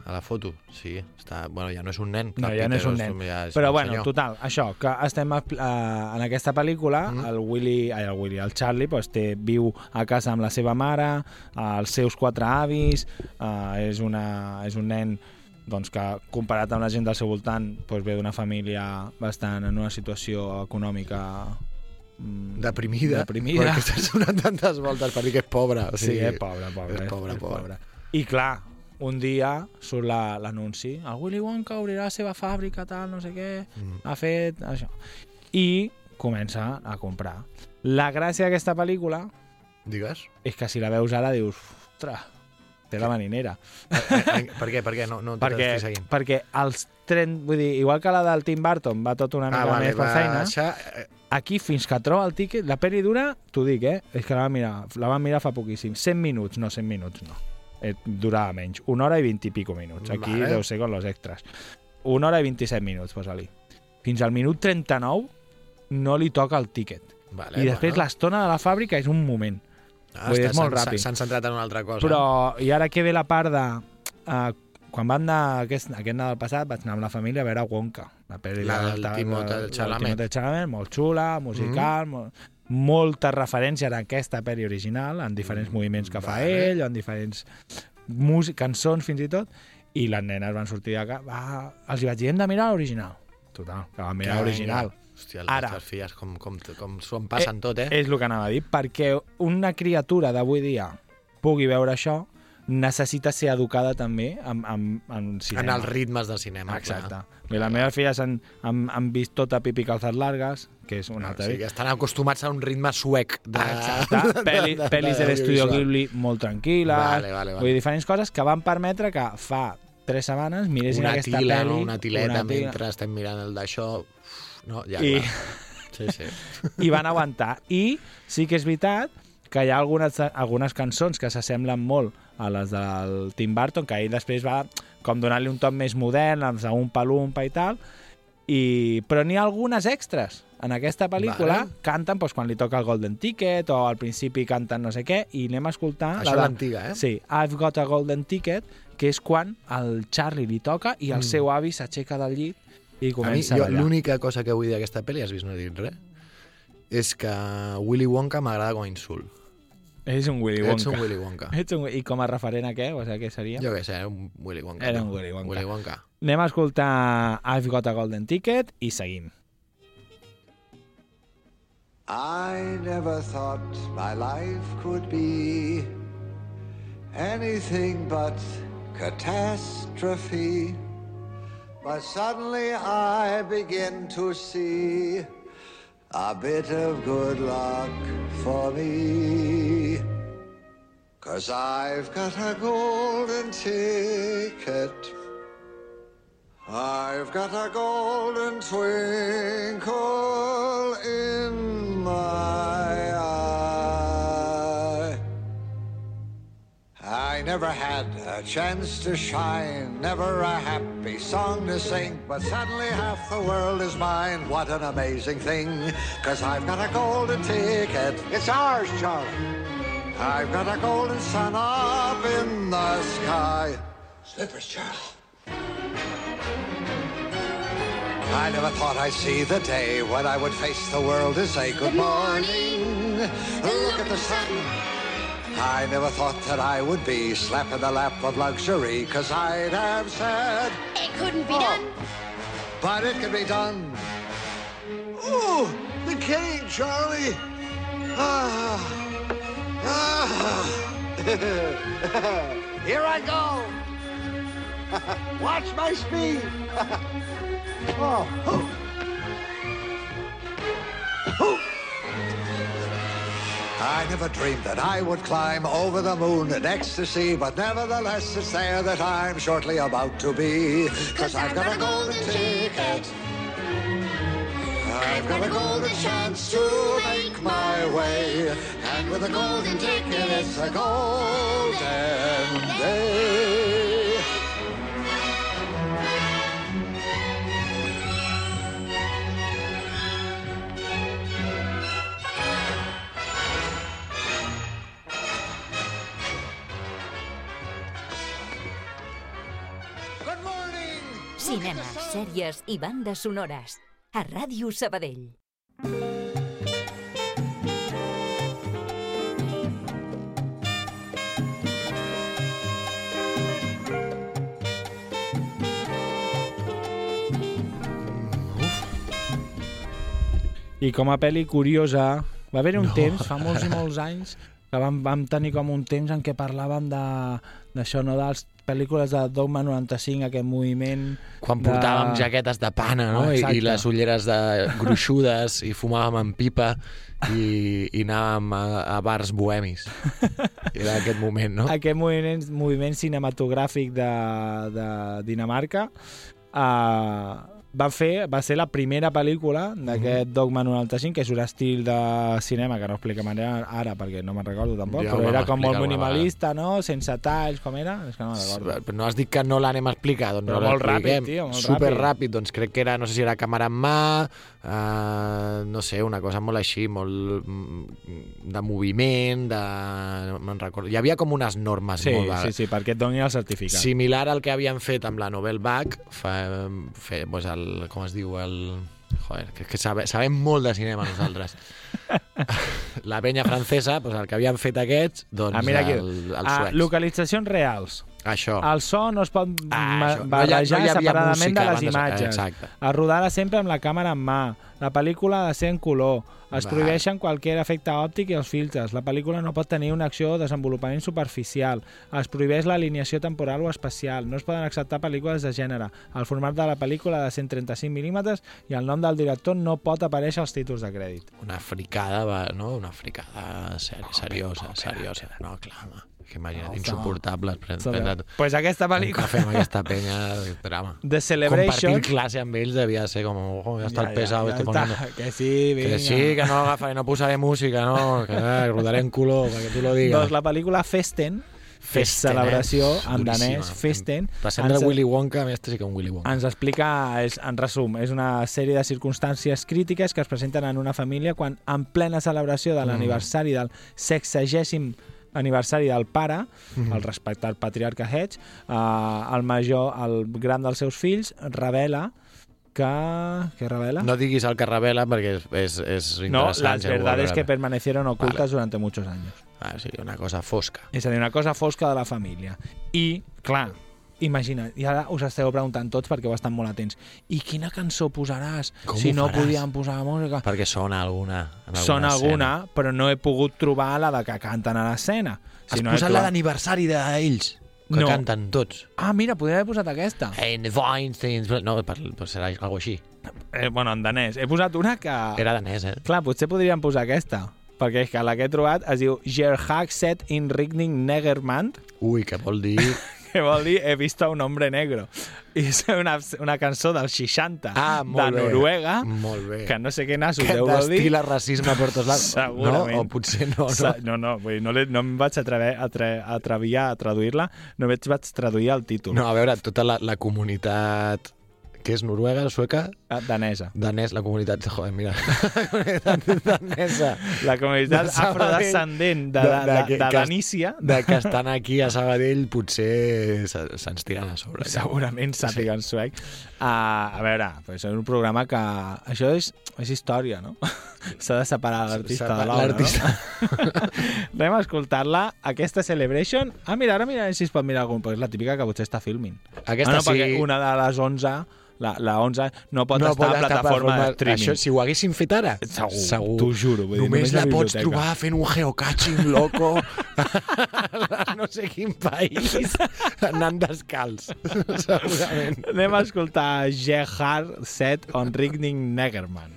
a la foto. Sí, està... Bueno, ja no és un nen. No, ja no és un nen. Ja és Però bueno, senyor. total, això, que estem a, a, en aquesta pel·lícula, Mm. el Willy, ai, el Willy, el Charlie, doncs, té, viu a casa amb la seva mare, els seus quatre avis, eh, és, una, és un nen doncs, que comparat amb la gent del seu voltant doncs, ve d'una família bastant en una situació econòmica mm, Deprimida. Deprimida. Perquè estàs donant tantes voltes per dir que és pobre. O Sí, sigui, és pobre, pobre. És pobre, és pobre. I clar, un dia surt la- l'anunci, el Willy Wonka obrirà la seva fàbrica, tal, no sé què, Mm. ha fet això. I comença a comprar. La gràcia d'aquesta pel·lícula Digues. és que si la veus ara dius, ostres, té la maninera. Eh, per què? Per què? No, no perquè, seguint. perquè els tren, vull dir, igual que la del Tim Burton va tot una mica Ah, vale, més per va, feina, Això, eh, aquí fins que troba el tiquet, la pel·li dura, t'ho dic, eh? És que la vam mirar, la vam mirar fa poquíssim. 100 minuts, no 100 minuts, no. Eh, durava menys. Una hora i 20 i pico minuts. Aquí Vale. deu ser con los extras. Una hora i 27 minuts, posa-li. Fins al minut 39 no li toca el tiquet. vale, I després l'estona de la fàbrica és un moment. Ah, vull dir, està- és molt ràpid. S'han centrat en una altra cosa. Però, i ara que ve la part de... Uh, quan van anar aquest, aquest Nadal passat vaig anar amb la família a veure Wonka la, pel·li La de- del de- Timothée Chalamet. Chalamet, molt xula, musical mm -hmm. molt, moltes referències a aquesta pel·li original en diferents moviments que fa Vale. ell en diferents músic, cançons fins i tot i les nenes van sortir de casa va, els hi vaig dir hem de mirar l'original total, que van mirar l'original. Hòstia, les Ara. Ara. filles com, com, com s'ho en passen tot, eh? és el que anava a dir, perquè una criatura d'avui dia pugui veure això, necessita ser educada també en, en, en cinema. en els ritmes del cinema. Exacte. clar. Bé, les meves filles han, han, han vist tota Pipi Calzas Largas, que és una O altra... sigui, que estan acostumats a un ritme suec. De, Exacte. Peli, pel·lis *laughs* de l'estudio audiovisual. Ghibli molt tranquil·les. Vale, vale, vale. Vull dir, diferents coses que van permetre que fa tres setmanes miressin Una aquesta tila, pel·li. no? una tileta una tila, mentre estem mirant el d'això. No, ja, I- clar. Sí, sí. *laughs* i van aguantar. I sí que és veritat que hi ha algunes, algunes cançons que s'assemblen molt a les del Tim Burton, que ell després va com donar-li un toc més modern, amb un palumpa i tal, i... però n'hi ha algunes extras en aquesta pel·lícula, Vale. canten doncs, quan li toca el Golden Ticket o al principi canten no sé què, i anem a escoltar... Això la de- l'antiga, eh? Sí, I've got a Golden Ticket, que és quan el Charlie li toca i el Mm. seu avi s'aixeca del llit i A mi, comença a, jo, ballar. l'única cosa que vull dir d'aquesta pel·li, has vist, no dit res, és que Willy Wonka m'agrada com a insult. És un Willy Wonka. Ets un Willy Wonka. Ets un... I com a referent a què? O sigui, què seria? Jo què sé, era un Willy Wonka. Era un Willy Wonka. Willy Wonka. Anem a escoltar I've got a golden ticket i seguim. I never thought my life could be anything but catastrophe. But suddenly I begin to see a bit of good luck for me. Cause I've got a golden ticket. I've got a golden twinkle in my I never had a chance to shine, never a happy song to sing, but suddenly half the world is mine. What an amazing thing, cause I've got a golden ticket. It's ours, Charlie. I've got a golden sun up in the sky. Slippers, Charlie. I never thought I'd see the day when I would face the world and say good morning. Look at the sun. I never thought that I would be slapped in the lap of luxury, cause I'd have said, It couldn't be Oh. done. but it can be done. Ooh, the cane, Charlie. Ah. Ah. *laughs* Here I go. *laughs* Watch my speed. *laughs* Oh. I never dreamed that I would climb over the moon in ecstasy, but nevertheless it's there that I'm shortly about to be. Cause I've got a golden ticket. I've got a golden chance to make my way. And with a golden ticket, it's a golden day. Cinema, sèries i bandes sonores. A Ràdio Sabadell. I com a pel·li curiosa, va haver un no. temps, fa molts i molts anys, que vam, vam tenir com un temps en què parlàvem de- d'això, no? de les pel·lícules de Dogma 95, aquest moviment... Quan de... portàvem jaquetes de pana, no? I, Exacte. I les ulleres de gruixudes i fumàvem en pipa i, i anàvem a, a bars bohemis. *laughs* Era aquest moment, no? Aquest moviment, moviment cinematogràfic de, de Dinamarca uh, va, fer, va ser la primera pel·lícula d'aquest Dogma 95, que és un estil de cinema que no expliquem ara, ara perquè no me'n recordo tampoc, Ja però era com molt minimalista, no? Sense talls, com era? És que no me'n recordo. Però no has dit que no l'anem a explicar, doncs Però no molt ràpid, tio, molt Super ràpid. ràpid, doncs crec que era, no sé si era càmera en mà, uh, no sé, una cosa molt així, molt mm, de moviment, de... no me'n recordo. Hi havia com unes normes Sí, molt sí, sí, perquè et doni el certificat. Similar al que havien fet amb la Novel Bach, fa, fe, pues el, com es diu, el... Joder, que, que sabe, sabem molt de cinema nosaltres. *laughs* la penya francesa, pues el que havien fet aquests, doncs Ah, mira aquí. el, els Ah, suecs. localitzacions reals. Això. El so no es pot Ah. No barrejar no havia separadament música de les imatges. exacte. Es rodara sempre amb la càmera en mà. La pel·lícula ha de ser en color. Es Va. prohibeixen qualsevol efecte òptic i els filtres. La pel·lícula no pot tenir una acció o desenvolupament superficial. Es prohibeix l'alineació temporal o espacial. No es poden acceptar pel·lícules de gènere. El format de la pel·lícula de ser en 35 mil·límetres i el nom del director no pot aparèixer als títols de crèdit. Una fricada, no? Una fricada ser seriosa, seriosa. No, clar, home. Que imagina't, No, insuportables. Prendre Pues aquesta un pel·lícula... cafè amb aquesta penya, drama. The Celebration... Compartir classe amb ells devia ser com, oh, ja està el pesado, ja està. poniendo... Que sí, vinga. Que sí, que no agafaré, no posaré música, no, que eh, rodaré en color, perquè tu lo digues. Doncs la pel·lícula Festen, Festen, celebració eh? en danès. Festen, Passem ens- Willy Wonka, a este sí que un Willy Wonka. ens explica, és, en resum, és una sèrie de circumstàncies crítiques que es presenten en una família quan, en plena celebració de l'aniversari del sexagèsim aniversari del pare, el respectat patriarca Hedge, eh, el major, el gran dels seus fills, revela que... Què revela? No diguis el que revela perquè és, és, és No, interessant. las si algú vol verdades que permanecieron ocultas Vale. durante muchos años. Ah, sí, una cosa fosca. És a dir, una cosa fosca de la família. I, clar, imagina, i ara us esteu preguntant tots perquè ho estan molt atents. I quina cançó posaràs Com si no podíem posar música? Perquè sona alguna. Alguna Són alguna, però no he pogut trobar la de que canten a l'escena. Has no he posat la trobat- d'aniversari d'ells, que No. canten tots. Ah, mira, podria haver posat aquesta. And the Weinsteins... No, per, per serà alguna així. Eh, bueno, en danès. He posat una que... Era danès, eh? Clar, potser podríem posar aquesta. Perquè és que la que he trobat es diu Gerhag set in Rigning Negermand, Ui, que vol dir... que vol dir he vist a un hombre negro. I és una, una cançó dels 60 Ah, de bé. Noruega, Molt bé. que no sé què nassos que deu vol dir. destila racisme per tots lados. Segurament. *laughs* No? O potser no, no? No, no, vull dir, no, no em vaig atrever, atre, atrevir a traduir-la, només vaig traduir el títol. No, a veure, tota la, la comunitat que és noruega, sueca, Ah, Danesa. danès, la comunitat... Joder, mira, *laughs* la comunitat danesa. La comunitat De afrodescendent de, De- de, de de, de, Danícia, De que estan aquí a Sabadell potser se- se'ns tiren a sobre. segurament sàpiguen sí. suec. Uh, a veure, pues és un programa que... Això és, és història, no? S'ha de separar l'artista de l'obra, l'artista. no? Anem a escoltar-la, aquesta Celebration. Ah, mira, ara mira si es pot mirar algun, perquè és la típica que potser està filming. Aquesta ah, no, sí... perquè una de les 11, la, la 11, no pot no estar a plataforma de streaming. Això, si ho haguessin fet ara, Segur, t'ho juro, vull dir, només, només la a pots biblioteca. trobar fent un geocaching loco a *laughs* no sé quin país, anant descalç, segurament. Anem a escoltar Gerhard Set on Rigning Negerman.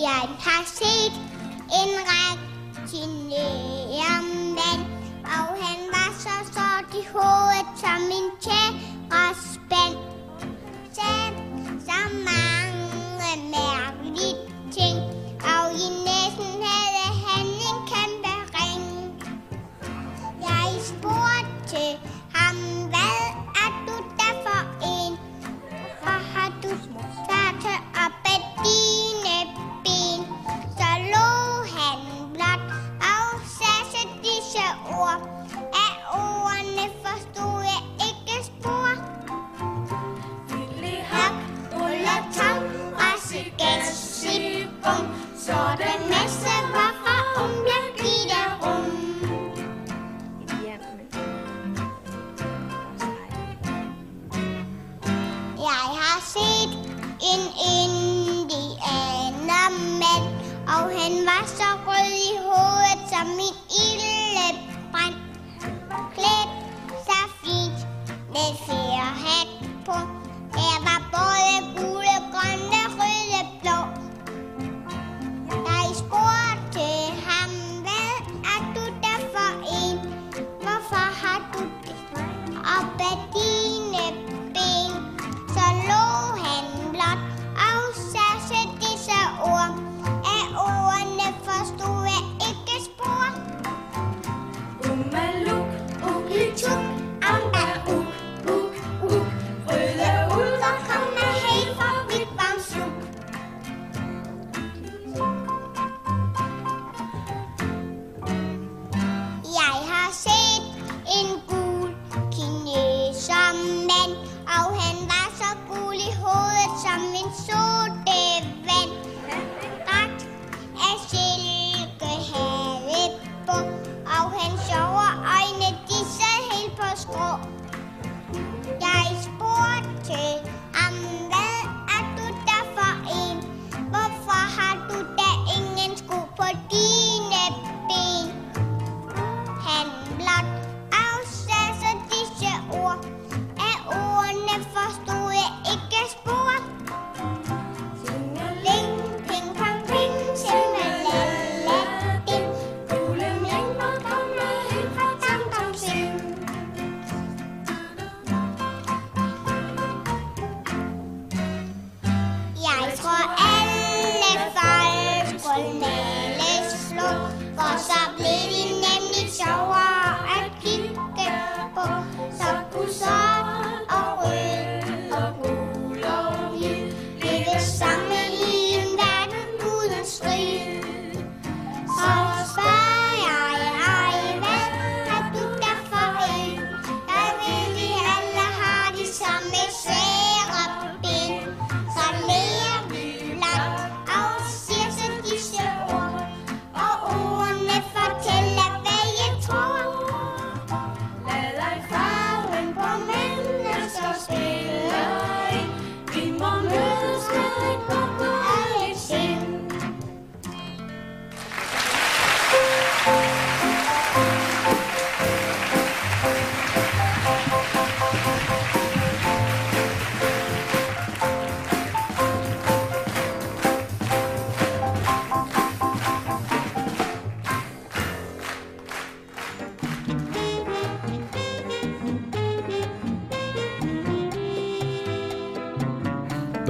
Jeg har set en rigtig retinærmand, og han var så sort i hovedet som en tjærespand. Sagde så mange mærkelige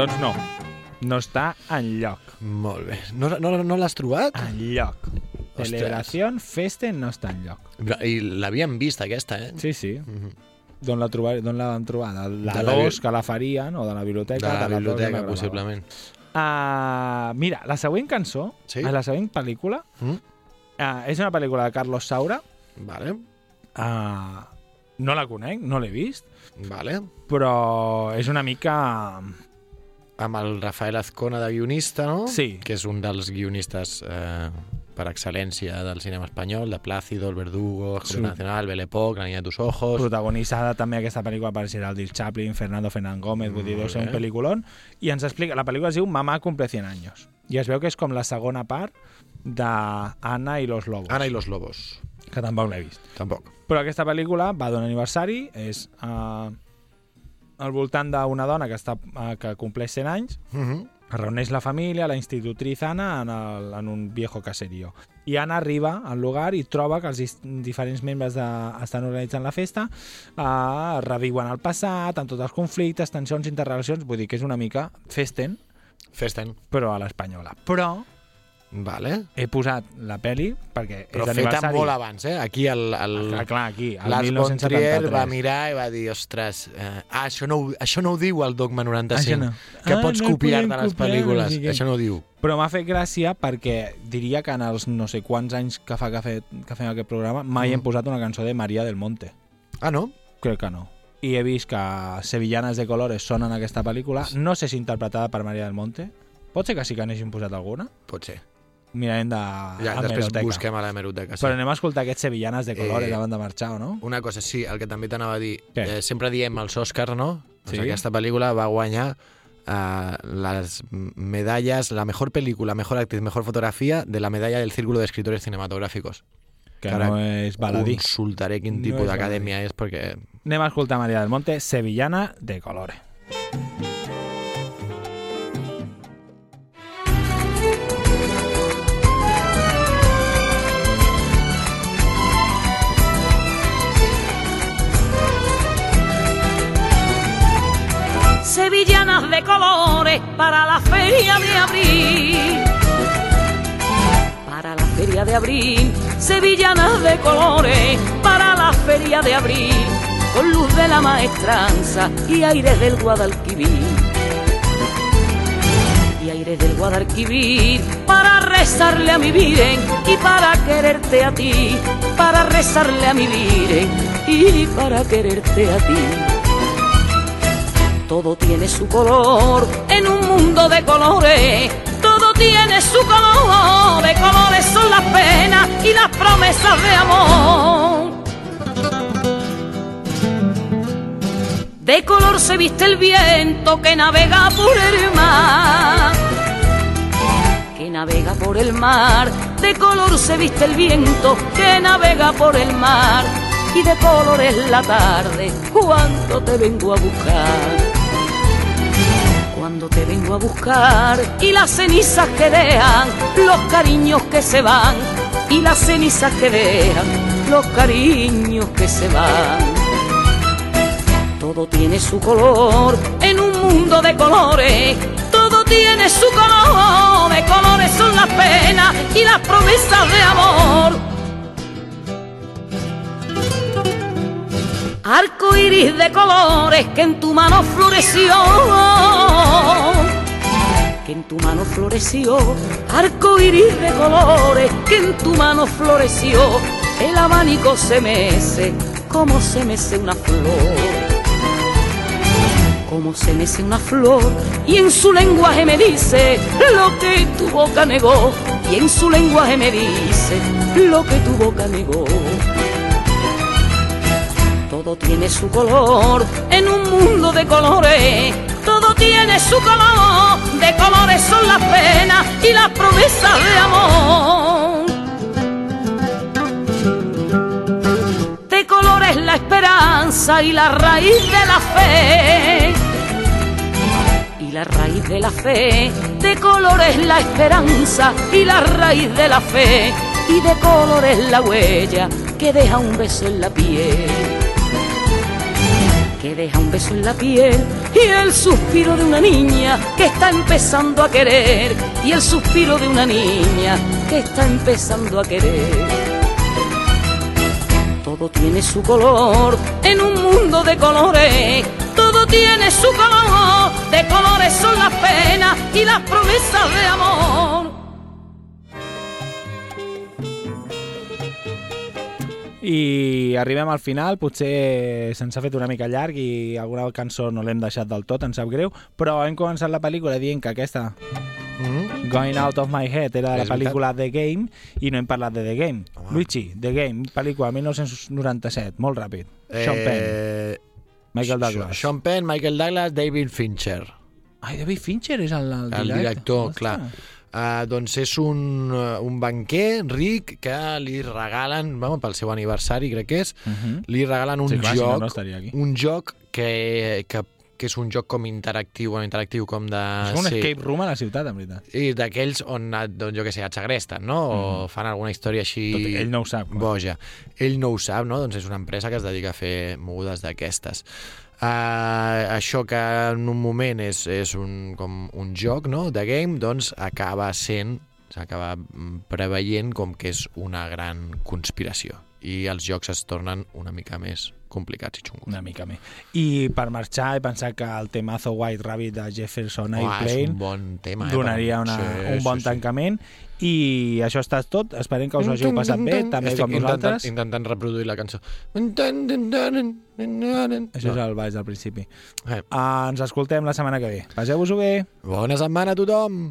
Doncs no, no està en lloc. Molt bé. No, no, no l'has trobat? En lloc. Celebració Festen no està en lloc. I l'havíem vist, aquesta, eh? Sí, sí. D'on la, trobar, d'on la vam trobar? De la De la 2, bi- que la farien, o de la De biblioteca? la dos biblioteca, no la possiblement. Uh, mira, la següent cançó, Sí? la següent pel·lícula, Mm? uh, és una pel·lícula de Carlos Saura. Vale, Uh, no la conec, no l'he vist, vale. però és una mica... Amb el Rafael Azcona de guionista, no? Sí. Que és un dels guionistes eh, per excel·lència del cinema espanyol, de Plácido, El Verdugo, Escuela Sí. Nacional, Belle Époque, La niña de tus ojos... protagonitzada també aquesta pel·lícula per Geraldine Chaplin, Fernando Fernán Gómez, vull dir, deu ser un bé. pel·lículon, i ens explica, la pel·lícula es diu Mamà cumple 100 años, i es veu que és com la segona part d'Anna i los Lobos, Ana i los lobos. que tampoc l'he vist. Tampoc. Però aquesta pel·lícula va d'un aniversari, és uh, al voltant d'una dona que, està, uh, que compleix 100 anys, Mm -hmm. es reuneix la família, la institutriz Anna, en, el, en un viejo caserío. I Anna arriba al lugar i troba que els diferents membres de, estan organitzant la festa, uh, reviuen el passat, amb tots els conflictes, tensions, interrelacions, vull dir que és una mica festen, Festen. però a l'espanyola. Però Vale. He posat la peli perquè Però és feta molt abans, eh? Aquí el... el... Ah, clar, aquí, el Lars von Trier 1973. va mirar i va dir, ostres, eh, ah, això no, ho- això no ho diu el Dogma 95, Això no. que Ah, pots no copiar de les copiar, no pel·lícules. què. això no ho diu. Però m'ha fet gràcia perquè diria que en els no sé quants anys que fa que, fe, que fem aquest programa mai Mm. hem posat una cançó de Maria del Monte. Ah, no? Crec que no. I he vist que Sevillanes de Colores sonen en aquesta pel·lícula. No sé si interpretada per Maria del Monte. Pot ser que sí que n'hagin posat alguna? Pot ser. Mirarem de Ja, després busquem a l'hemeroteca. Sí. Però anem a escoltar aquests Sevillanes de Colores Eh, abans de marxar, o no? Una cosa, sí, el que també t'anava a dir. Què? Eh, sempre diem els Oscars, no? Doncs Sí. aquesta pel·lícula va guanyar eh, les medalles, la mejor película, mejor actriz, mejor fotografía de la medalla del Círculo de Escritores Cinematográficos. Que ara no és baladí. Consultaré quin No tipus és d'acadèmia és, perquè... Anem a escoltar Maria del Monte, Sevillana de Colores. Sevillanas de colores para la feria de abril. Para la feria de abril, sevillanas de colores para la feria de abril, con luz de la maestranza y aires del Guadalquivir. Y aires del Guadalquivir para rezarle a mi Virgen y para quererte a ti, para rezarle a mi Virgen y para quererte a ti todo tiene su color en un mundo de colores. Todo tiene su color, de colores son las penas y las promesas de amor. De color se viste el viento que navega por el mar. Que navega por el mar. De color se viste el viento que navega por el mar. Y de color es la tarde cuando te vengo a buscar cuando te vengo a buscar y las cenizas que dejan los cariños que se van y las cenizas que dejan los cariños que se van. Todo tiene su color en un mundo de colores. Todo tiene su color, de colores son las penas y las promesas de amor. Arco iris de colores que en tu mano floreció. Que en tu mano floreció. Arco iris de colores que en tu mano floreció. El abanico se mece como se mece una flor. Como se mece una flor y en su lenguaje me dice lo que tu boca negó. Y en su lenguaje me dice lo que tu boca negó todo tiene su color en un mundo de colores. Todo tiene su color, de colores son las penas y las promesas de amor. De colores la esperanza y la raíz de la fe. Y la raíz de la fe, de colores la esperanza y la raíz de la fe. Y de colores la huella que deja un beso en la piel que deja un beso en la piel y el suspiro de una niña que está empezando a querer y el suspiro de una niña que está empezando a querer. Todo tiene su color en un mundo de colores. Todo tiene su color, de colores son las penas y las promesas de amor. I arribem al final, potser se'ns ha fet una mica llarg i alguna cançó no l'hem deixat del tot, em sap greu, però hem començat la pel·lícula dient que aquesta Mm? Going Out of My Head era de la pel·lícula The Game i no hem parlat de The Game. Luigi, The Game, pel·lícula 1997, molt ràpid. Sean Penn, Eh, Michael Douglas. Sean Penn, Michael Douglas, David Fincher. Ai, David Fincher és el, el, El director, clar. Uh, doncs és un, uh, un banquer ric que li regalen, bueno, pel seu aniversari crec que és, Uh -huh. li regalen un Sí, clar, si no, joc, no un joc que, que, que és un joc com interactiu, bueno, interactiu com de... És un sí, escape room a la ciutat, en veritat. i d'aquells on, doncs, jo què sé, et segresten, no? O fan alguna història així... Tot i que ell no ho sap. boja. Ell no ho sap, no? Doncs és una empresa que es dedica a fer mogudes d'aquestes. Uh, això que en un moment és, és un, com un joc no? de game, doncs acaba sent s'acaba mm, preveient com que és una gran conspiració i els jocs es tornen una mica més complicats i xungos. Una mica més. I per marxar he pensat que el temazo White Rabbit de Jefferson és Airplane un bon tema, eh, donaria una, sí, un bon sí, sí. tancament i això estat tot. Esperem que us ho hàgiu passat bé, també Estic com nosaltres. Intentant, intentant reproduir la cançó. Això és el baix del principi. Eh. Uh, ens escoltem la setmana que ve. Passeu-vos-ho bé. Bona setmana a tothom!